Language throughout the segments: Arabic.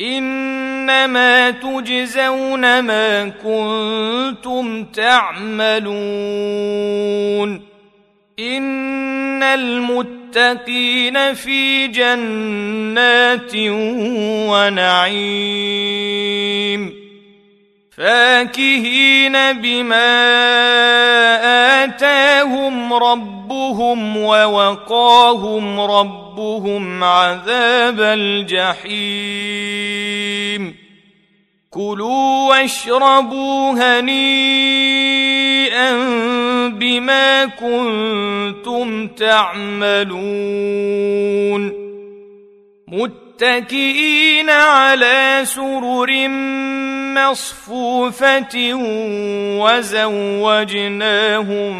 إنما تجزون ما كنتم تعملون. إن المتقين في جنات ونعيم. فاكهين بما آتاهم ربهم ووقاهم ربهم عذاب الجحيم. كلوا واشربوا هنيئا بما كنتم تعملون. متكئين على سرر مصفوفة وزوجناهم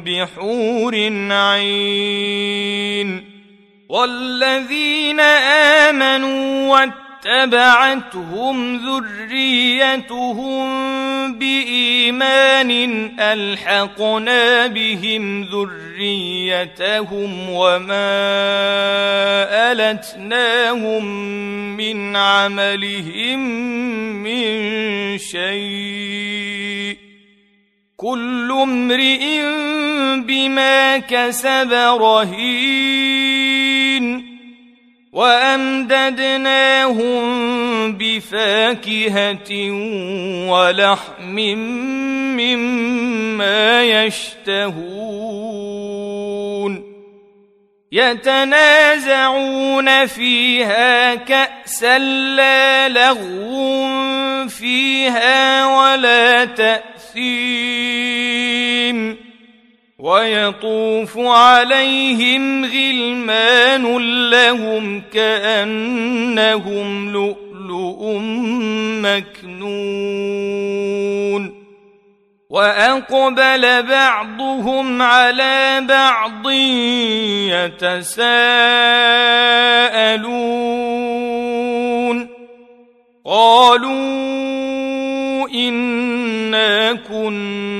بحور عين. والذين آمنوا واتبعتهم ذريتهم بإيمان ألحقنا بهم ذريتهم وما ألتناهم من عملهم من شيء كل امرئ بما كسب رهين وأمددناهم بفاكهة ولحم مما يشتهون. يتنازعون فيها كأسا لا لغو فيها ولا تأثيم. ويطوف عليهم غلمان لهم كأنهم لؤلؤ مكنون. وأقبل بعضهم على بعض يتساءلون. قالوا إنا كنا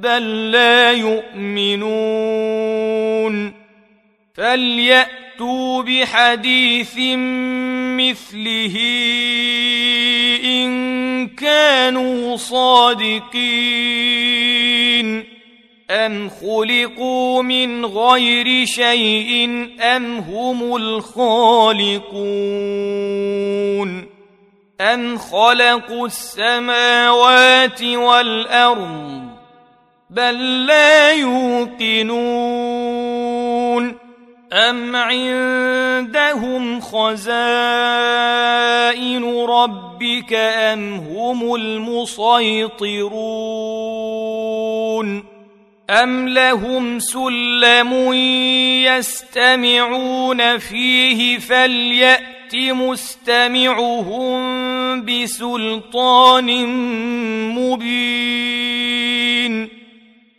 بل لا يؤمنون فليأتوا بحديث مثله إن كانوا صادقين أم خلقوا من غير شيء أم هم الخالقون أم خلقوا السماوات والأرض بل لا يوقنون أم عندهم خزائن ربك أم هم المسيطرون أم لهم سلم يستمعون فيه فليأت مستمعهم بسلطان مبين